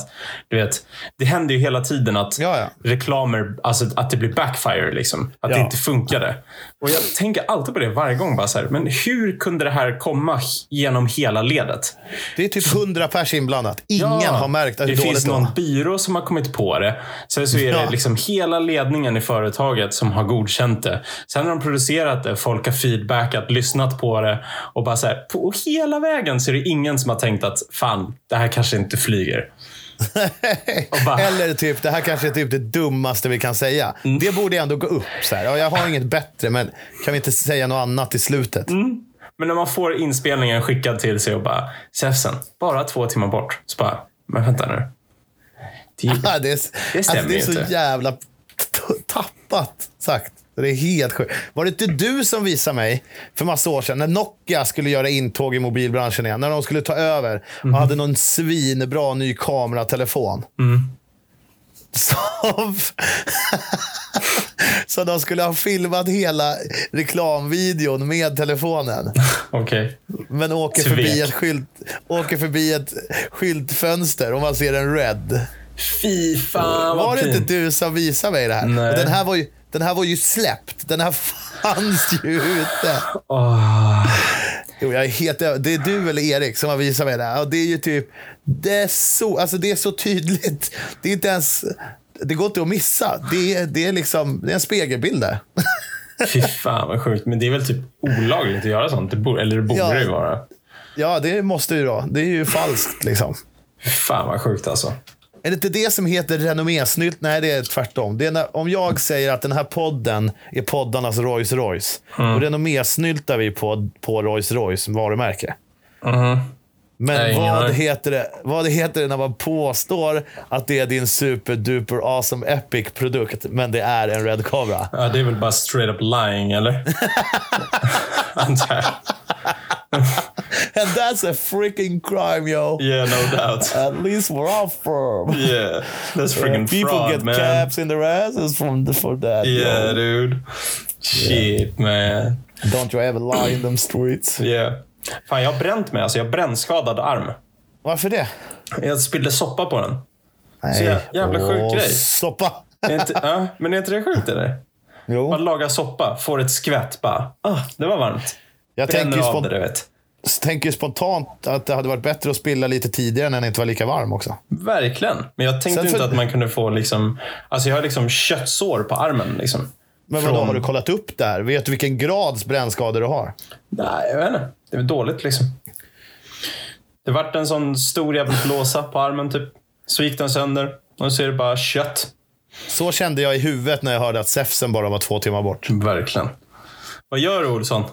du vet, det händer ju hela tiden att Ja, ja. reklamer, alltså att det blir backfire. Liksom. Att Ja. det inte funkade. Och jag tänker alltid på det varje gång. Bara så här, men hur kunde det här komma genom hela ledet? Det är typ hundra pers inblandat. Ingen har märkt hur Det dåligt finns det någon byrå som har kommit på det. Sen så är det liksom hela ledningen i företaget som har godkänt det. Sen har de producerat det, folk har feedbackat, lyssnat på det och bara så här, på hela vägen så är det ingen som har tänkt att fan, det här kanske inte flyger. Bara- Eller typ, det här kanske är typ det dummaste vi kan säga. Mm. Det borde ändå gå upp. Så här. Ja, jag har inget bättre, men kan vi inte säga något annat i slutet? Men när man får inspelningen skickad till sig och bara, Säfsen, bara två timmar bort. Så bara, men vänta nu. Ja, det, är, Det stämmer alltså, det är så inte. jävla t- tappat sagt. Det är helt sjukt. Var det inte du som visade mig för massa år sedan när Nokia skulle göra intåg i mobilbranschen igen? När de skulle ta över och Mhm. hade någon svinbra ny kameratelefon. Mm. Som... Så de skulle ha filmat hela reklamvideon med telefonen. Okej. Men åker Tvek. förbi, ett skylt, åker förbi ett skyltfönster och man ser en red. Fy fan Var det inte du som visade mig det här? Nej. Och den, här var ju, den här var ju släppt. Den här fanns ju ute. Åh. Jo, jag är helt, det är du eller Erik som har visat mig det här. Och det är ju typ... Det är så, alltså det är så tydligt. Det är inte ens... Det går inte att missa. Det är, det är liksom det är en spegelbild där. Fy fan vad sjukt. Men det är väl typ olagligt att göra sånt? Det borde, eller det borde Ja. det vara. Ja, det måste ju då. Det är ju falskt liksom. Fan vad sjukt alltså. Är det inte det som heter renommésnylt? Nej, det är tvärtom. Det är när, om jag säger att den här podden är poddarnas Rolls Royce, Mm. då renommésnyltar vi på, på Rolls Royce varumärke. Mhm. Men Nej, vad heter, det, vad heter det när man påstår att det är din superduper awesome epic produkt, men det är en Red Cobra? Ja, det är väl bara straight up lying, eller? Antar jag. And that's a freaking crime, yo. Yeah, no doubt. At least we're all firm. Yeah, that's freaking people fraud, get man. caps in their asses from the, for that. Yeah, yo. dude. Shit, man. Don't you ever lie in them streets. Yeah. Fan, jag har bränt mig. Alltså, jag har brännskadad arm. Varför det? Jag spillde soppa på den. Nej. jä- jävla sjuk Åh, grej. Soppa. Är inte, ja, men är inte det sjukt eller? Jo. Man lagar soppa, får ett skvätt, bara ah, det var varmt. Jag Bränner tänker av det, du vet. Tänker spontant att det hade varit bättre att spilla lite tidigare när den inte var lika varm också. Verkligen. Men jag tänkte Sen inte för- att man kunde få liksom... Alltså jag har liksom köttsår på armen. Liksom. Men vadå, Från- har du kollat upp där? Vet du vilken grads brännskador du har? Nej, jag vet inte. Det är väl dåligt liksom. Det vart en sån stor jävla blåsa på armen typ. Så gick den sönder. Och så är det bara kött. Så kände jag i huvudet när jag hörde att Säfsen bara var två timmar bort. Verkligen. Vad gör du Olsson?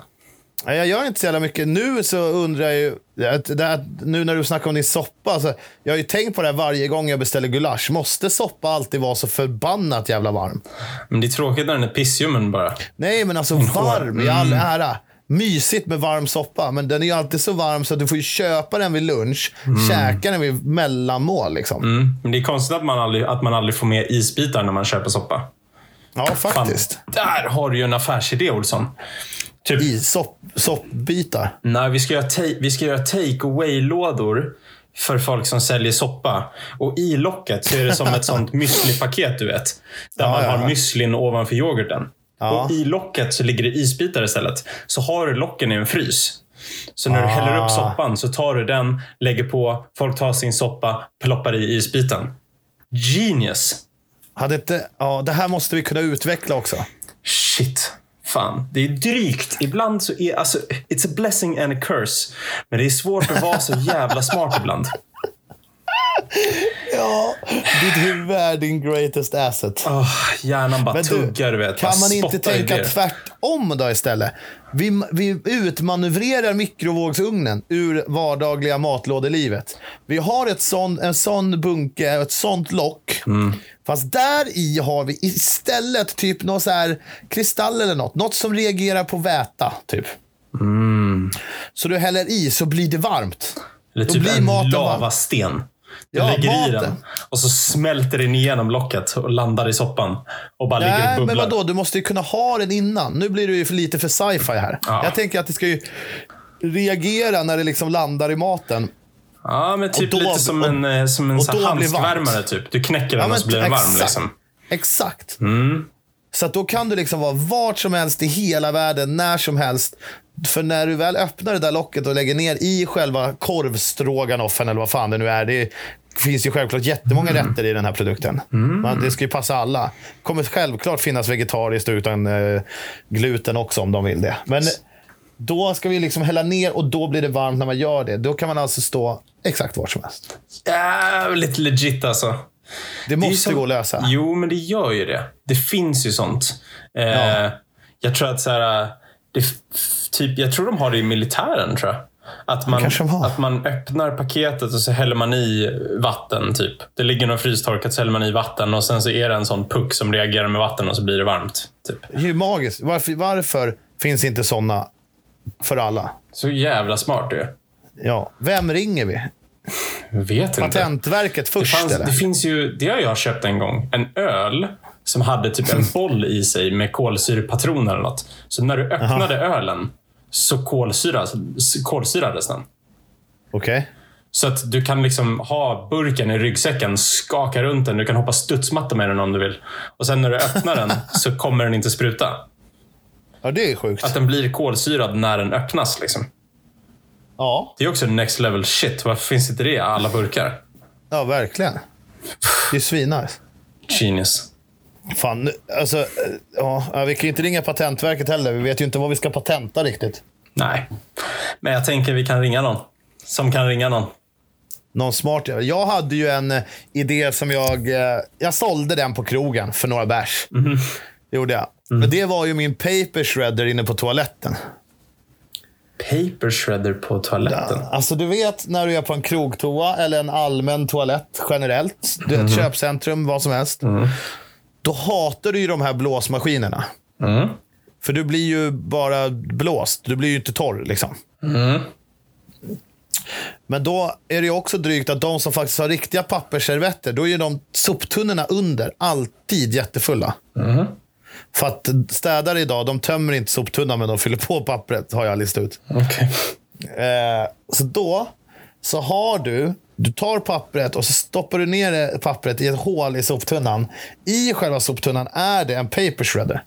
Jag gör inte så jävla mycket. Nu så undrar jag ju, att här, nu när du snackar om din soppa. Alltså, jag har ju tänkt på det här varje gång jag beställer gulasch. Måste soppa alltid vara så förbannat jävla varm? Men det är tråkigt när den är pissljummen bara. Nej, men alltså varm i all ära. Mysigt med varm soppa, men den är ju alltid så varm så att du får ju köpa den vid lunch, käka den vid mellanmål. Liksom. Mm. Men det är konstigt att man, aldrig, att man aldrig får med isbitar när man köper soppa. Ja, Fan, faktiskt. där har du ju en affärsidé Olsson. Typ, I sopp, soppbitar. nej, vi ska göra, vi ska göra take away-lådor för folk som säljer soppa. Och i locket så är det som ett sånt müsli-paket, du vet. Där Ja, man ja, har müslin ovanför yoghurten. Ja. Och i locket så ligger det isbitar istället. Så har du locken i en frys. Så när du häller Ah. upp soppan så tar du den, lägger på, folk tar sin soppa, ploppar i isbiten. Genius! Hade inte, ja, det här måste vi kunna utveckla också. Shit. Fan, det är drygt. Ibland så är alltså, it's a blessing and a curse. Men det är svårt att vara så jävla smart ibland. Ja, ditt huvud är din greatest asset. Oh, hjärnan bara Men tuggar, du vet. kan man inte tänka idéer. tvärtom då istället? Vi, vi utmanövrerar mikrovågsugnen ur vardagliga matlådelivet. Vi har ett sån, en sån bunke, ett sånt lock. Mm. Fast där i har vi istället typ någon så här kristall eller något. Något som reagerar på väta, typ. Mm. Så du häller i så blir det varmt. Eller typ blir en lavasten. Du Ja, lägger i maten. den och så smälter den igenom locket och landar i soppan. Och bara ligger och Nej, men bubblar. vadå? Du måste ju kunna ha den innan. Nu blir det ju lite för sci-fi här. Ja. Jag tänker att det ska ju reagera när det liksom landar i maten. Ja, men typ då- lite som och- en, eh, som en så handskvärmare. Typ. Du knäcker den Ja, och så blir den varm. exakt. Liksom. Exakt. Mm. Så då kan du liksom vara vart som helst i hela världen, när som helst. För när du väl öppnar det där locket och lägger ner i själva korvstroganoffen eller vad fan det nu är. Det finns ju självklart jättemånga Mm. rätter i den här produkten. Men det ska ju passa alla. kommer självklart finnas vegetariskt och utan eh, gluten också om de vill det. Men då ska vi liksom hälla ner och då blir det varmt när man gör det. Då kan man alltså stå exakt vart som helst. Jävligt legit alltså. Det Det måste som- gå att lösa. Jo, men det gör ju det. Det finns ju sånt. Eh, Ja. Jag tror att så här, det, typ, jag tror de har det i militären. tror jag. Att man, att man öppnar paketet och så häller man i vatten. typ. Det ligger något frystorkat så häller man i vatten och sen så är det en sån puck som reagerar med vatten och så blir det varmt. Typ. Det är ju magiskt. Varför, varför finns inte sådana för alla? Så jävla smart du. Ja. Vem ringer vi? Jag vet inte. Patentverket Det, först fanns, eller? det finns ju, det har jag köpt en gång. En öl som hade typ en boll i sig med kolsyrepatroner eller något. Så när du öppnade ölen så kolsyras, kolsyrades den. Okej. Så att du kan liksom ha burken i ryggsäcken, skaka runt den. Du kan hoppa studsmatta med den om du vill. Och sen när du öppnar den så kommer den inte spruta. Ja, det är sjukt. Att den blir kolsyrad när den öppnas. Liksom. Ja, Det är också next level shit. Varför finns inte det i alla burkar? ja verkligen. Det är svinnice. Genius. Fan, alltså, eh, ja, ja, vi kan ju inte ringa Patentverket heller. Vi vet ju inte vad vi ska patenta riktigt. Nej. Men jag tänker vi kan ringa någon. Som kan ringa någon. Någon smart. Jag hade ju en eh, idé som jag... Eh, jag sålde den på krogen för några bärs. Det gjorde jag. Men det var ju min paper shredder inne på toaletten. Paper shredder på toaletten. Alltså du vet när du är på en krogtoa eller en allmän toalett generellt. Du vet, köpcentrum, vad som helst. Då hatar du ju de här blåsmaskinerna. Mm. För du blir ju bara blåst. Du blir ju inte torr liksom. Mm. Men då är det också drygt att de som faktiskt har riktiga pappersservetter, då är de soptunnorna under alltid jättefulla. För att städare idag, de tömmer inte soptunnan men de fyller på pappret, har jag listat ut. Okej. Eh, så då så har du, du tar pappret och så stoppar du ner pappret i ett hål i soptunnan. I själva soptunnan är det en paper shredder.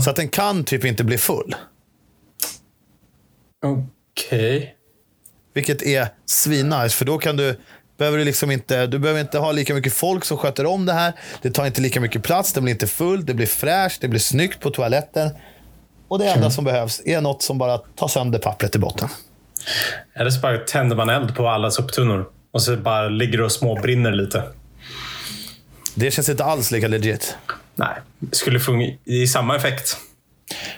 Så att den kan typ inte bli full. Okej. Vilket är svinnice, för då kan du behöver du liksom inte, du behöver inte ha lika mycket folk som sköter om det här. Det tar inte lika mycket plats, det blir inte fullt, det blir fräscht, det blir snyggt på toaletten. Och det enda som behövs är något som bara tar sönder pappret i botten. Eller så bara tänder man eld på alla soptunnor. Och så bara ligger det och småbrinner lite. Det känns inte alls lika legit. Nej, det skulle fungera i samma effekt.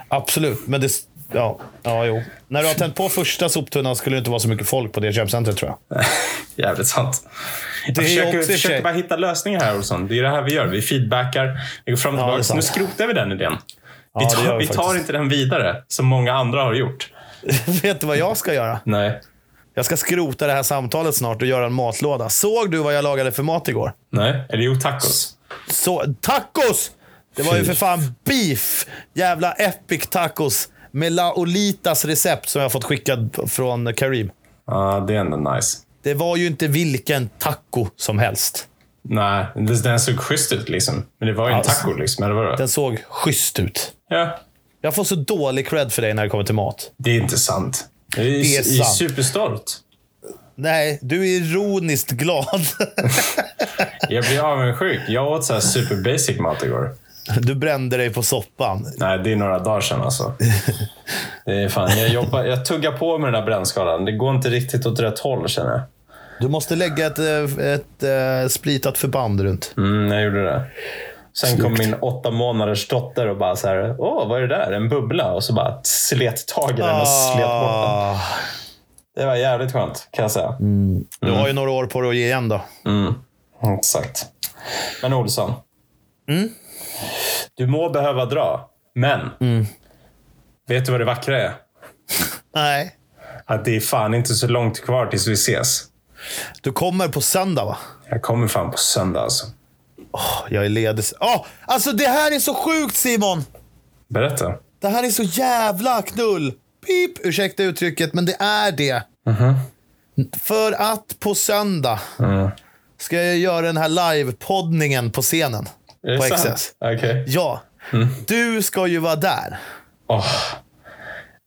Absolut, men det... Ja, ja, jo. När du har tänt på första soptunnan skulle det inte vara så mycket folk på det köpcentret tror jag. Jävligt sant. Jag Det försöker, också försöker bara hitta lösningar här, Olsson. Det är det här vi gör. Vi feedbackar, vi går fram och Ja, tillbaka. sant. nu skrotar vi den idén. Vi, Ja, tar, vi vi tar inte den vidare, som många andra har gjort. Vet du vad jag ska göra? Nej. Jag ska skrota det här samtalet snart och göra en matlåda. Såg du vad jag lagade för mat igår? Nej. Eller jo, tacos. Så, tacos! Det var ju för fan beef! Jävla epic tacos. Med La Olitas recept som jag fått skickad från Karim. Ja, det är ändå nice. Det var ju inte vilken taco som helst. Nej, den såg schysst ut liksom. Men det var ju en Alltså, taco liksom, eller vadå? Den såg schysst ut. Ja, Jag får så dålig cred för dig när det kommer till mat. det är inte sant. Jag är, Det är sant. superstolt. Nej, du är ironiskt glad. Jag blir avundsjuk. Jag åt så här super basic mat igår. Du brände dig på soppan. Nej, det är några dagar sedan alltså. Det är fan, jag, jobbar, jag tuggar på med den här brännskadan. Det går inte riktigt åt rätt håll känner jag. Du måste lägga ett, eh, ett, ett splitat förband runt. Mm, jag gjorde det. Sen kom min åtta månaders dotter och bara så här, åh, vad är det där? En bubbla? Och så bara slet tag i den och slet bort den. Ah, Det var jävligt skönt, kan jag säga. du har ju några år på dig att ge igen då. Mm, exakt. Men Olsson. Mm? Du må behöva dra, men vet du vad det vackra är? Nej. Att det är fan inte så långt kvar tills vi ses. Du kommer på söndag va? Jag kommer fan på söndag alltså. Jag är ledig. Åh, alltså det här är så sjukt Simon! Berätta. Det här är så jävla knull. Pip, ursäkta uttrycket, men det är det. För att på söndag ska jag göra den här live-poddningen på scenen. Är det På sant? XS. Okej. Ja. Du ska ju vara där. Åh.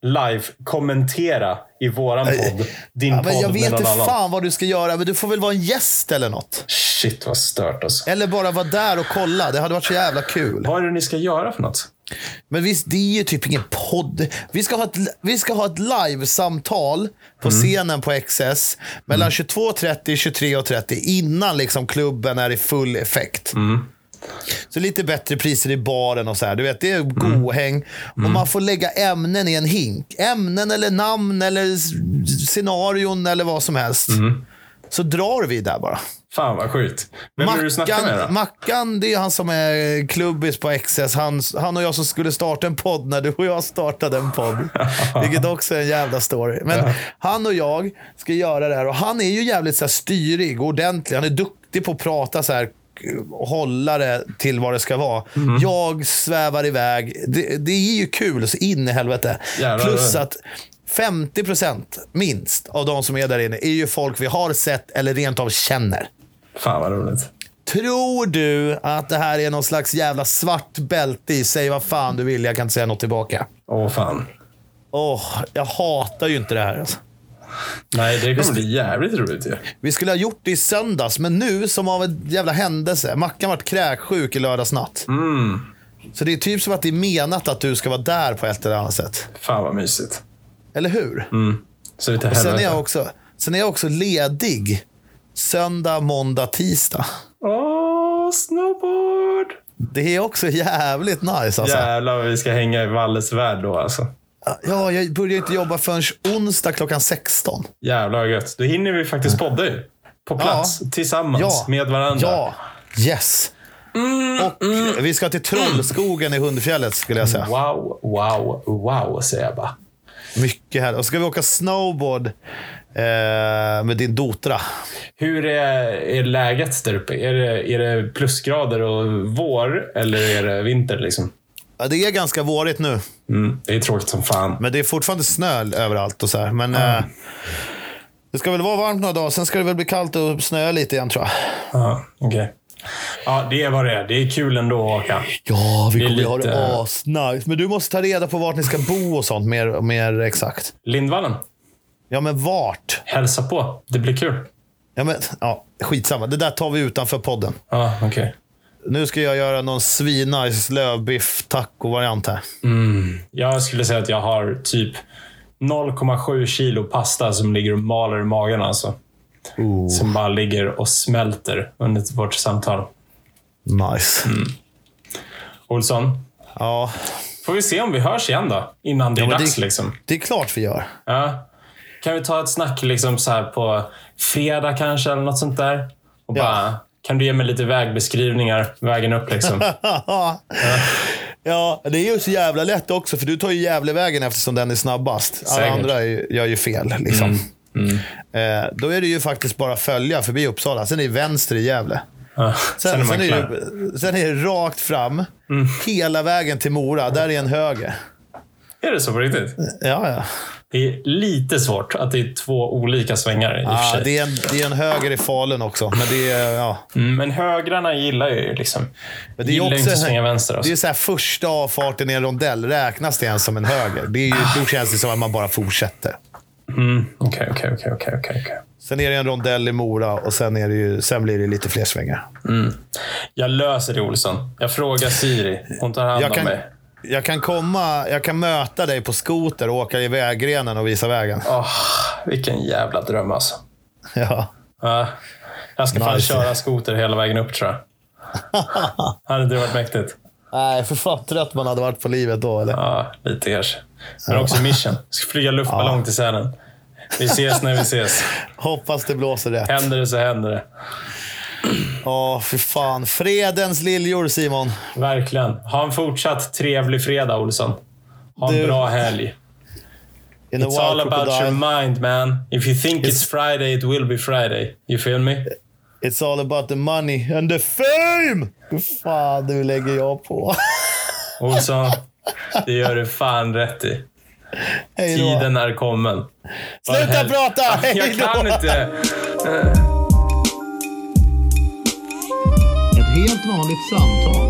Live, kommentera i våran podd. Din Ja, men podd jag vet inte fan vad du ska göra, men du får väl vara en gäst eller något. Shit vad stört alltså. Eller bara vara där och kolla. Det hade varit så jävla kul. Vad är det ni ska göra för något? Men visst, det är ju typ ingen podd. Vi ska ha ett, vi ska ha ett live-samtal på scenen på XS mellan 22.30 och 23.30 innan liksom klubben är i full effekt. Så lite bättre priser i baren och så här. Du vet, det är gohäng. Och man får lägga ämnen i en hink. Ämnen eller namn eller scenarion eller vad som helst. Så drar vi där bara. Fan vad sjukt. Vem vill du snacka med då? Mackan, det är han som är klubbis på XS. Han, han och jag som skulle starta en podd när du och jag startade en podd. Vilket också är en jävla story. Men han och jag ska göra det här och han är ju jävligt så här styrig och ordentlig. Han är duktig på att prata så här och hålla det till vad det ska vara. Mhm. Jag svävar iväg. Det, det är ju kul så in i helvete. Jävlar. Plus att 50% minst av de som är där inne är ju folk vi har sett eller rent av känner. Fan vad roligt. Tror du att det här är någon slags jävla svart bälte i? Säg vad fan du vill, jag kan inte säga något tillbaka. Åh fan. Åh, jag hatar ju inte det här. Alltså. Nej, det kommer bli jävligt roligt ju. Vi skulle ha gjort det i söndags, men nu som av en jävla händelse. Mackan vart kräksjuk i lördags natt. Mm. Så det är typ som att det är menat att du ska vara där på ett eller annat sätt. Fan vad mysigt. Eller hur? Så lite Och sen är, jag också, sen är jag också ledig. Söndag, måndag, tisdag. Åh, snowboard! Det är också jävligt nice alltså. Jävlar vad vi ska hänga i Valles värld då alltså. Ja, jag börjar inte jobba förrän onsdag klockan 16. Jävlar vad gött. Då hinner vi faktiskt podda ju. På plats, tillsammans, Ja. med varandra. Ja, yes. Mm, och vi ska till Trollskogen i Hundfjället skulle jag säga. Wow, wow, wow säger jag bara. Mycket här. Och så ska vi åka snowboard eh, med din dotra. Hur är, är läget där uppe? Är det, är det plusgrader och vår eller är det vinter liksom? Ja, det är ganska vårigt nu. Mm, det är tråkigt som fan. Men det är fortfarande snö överallt och så här. Men eh, det ska väl vara varmt några dagar. Sen ska det väl bli kallt och snöa lite igen tror jag. Ja, okej. Ja, det är vad det är. Det är kul ändå att åka. Ja, vi kommer ha det asnice. Men du måste ta reda på vart ni ska bo och sånt mer, mer exakt. Lindvallen, Ja, men vart? hälsa på. Det blir kul. Ja, men, ja, skitsamma. Det där tar vi utanför podden. Ja, okej. Nu ska jag göra någon svinnice lövbiff taco-variant här. Jag skulle säga att jag har typ 0,7 kilo pasta som ligger och maler i magen alltså. Som bara ligger och smälter under vårt samtal. Nice. Olsson, Ja, får vi se om vi hörs igen då? Innan det är Ja, men dags det- liksom. det är klart vi gör. Ja. Kan vi ta ett snack liksom så här på fredag kanske eller något sånt där? Och Ja. bara, kan du ge mig lite vägbeskrivningar vägen upp liksom? ja, det är ju så jävla lätt också, för du tar ju Gävlevägen eftersom den är snabbast. Alla Säkert. andra är ju- gör ju fel. Liksom. Eh, då är det ju faktiskt bara följa förbi Uppsala. Sen är det vänster i Gävle. Ja. Sen, Sen är sen, är. Mm. det, sen är det rakt fram, hela vägen till Mora. Där är en höger. Är det så på riktigt? Ja, ja. Det är lite svårt att det är två olika svängar Ah, det, är en, det är en höger i Falun också. Men det är, ja. Mm, men högrarna gillar ju liksom. Men det är gillar också, inte svänga vänster. Det Alltså. är så här, första avfarten i en rondell. Räknas det ens som en höger? Det är ju, då känns det som att man bara fortsätter. Mm, Okej, okej, okej, okej. Sen är det en rondell i Mora och sen, är det ju, sen blir det lite fler svängar. Jag löser det Olsson. Jag frågar Siri. Hon tar hand Jag om kan, mig. Jag kan komma, jag kan möta dig på skoter och åka i vägrenen och visa vägen. Åh, vilken jävla dröm alltså. Ja. Ja, jag ska fan Nice. köra skoter hela vägen upp tror jag. Hade det varit mäktigt? Nej, för fan trött man hade varit på livet då. Eller? Ja, lite kanske. Men också mission. Ska flyga luftballong till Sälen. Vi ses när vi ses. Hoppas det blåser rätt. Händer det så händer det. Ja, för fan. Fredens liljor, Simon. Verkligen. Ha en fortsatt trevlig fredag, Olsson. Ha en Du- bra helg. In It's all about your mind, man. If you think it's, It's- Friday, it will be Friday. You feel me? It's all about the money and the fame! Hur fan, nu lägger jag på. Olsson, det gör du fan rätt i. Tiden är kommen. Sluta prata! Hej Jag då! kan inte. helt vanligt samtal.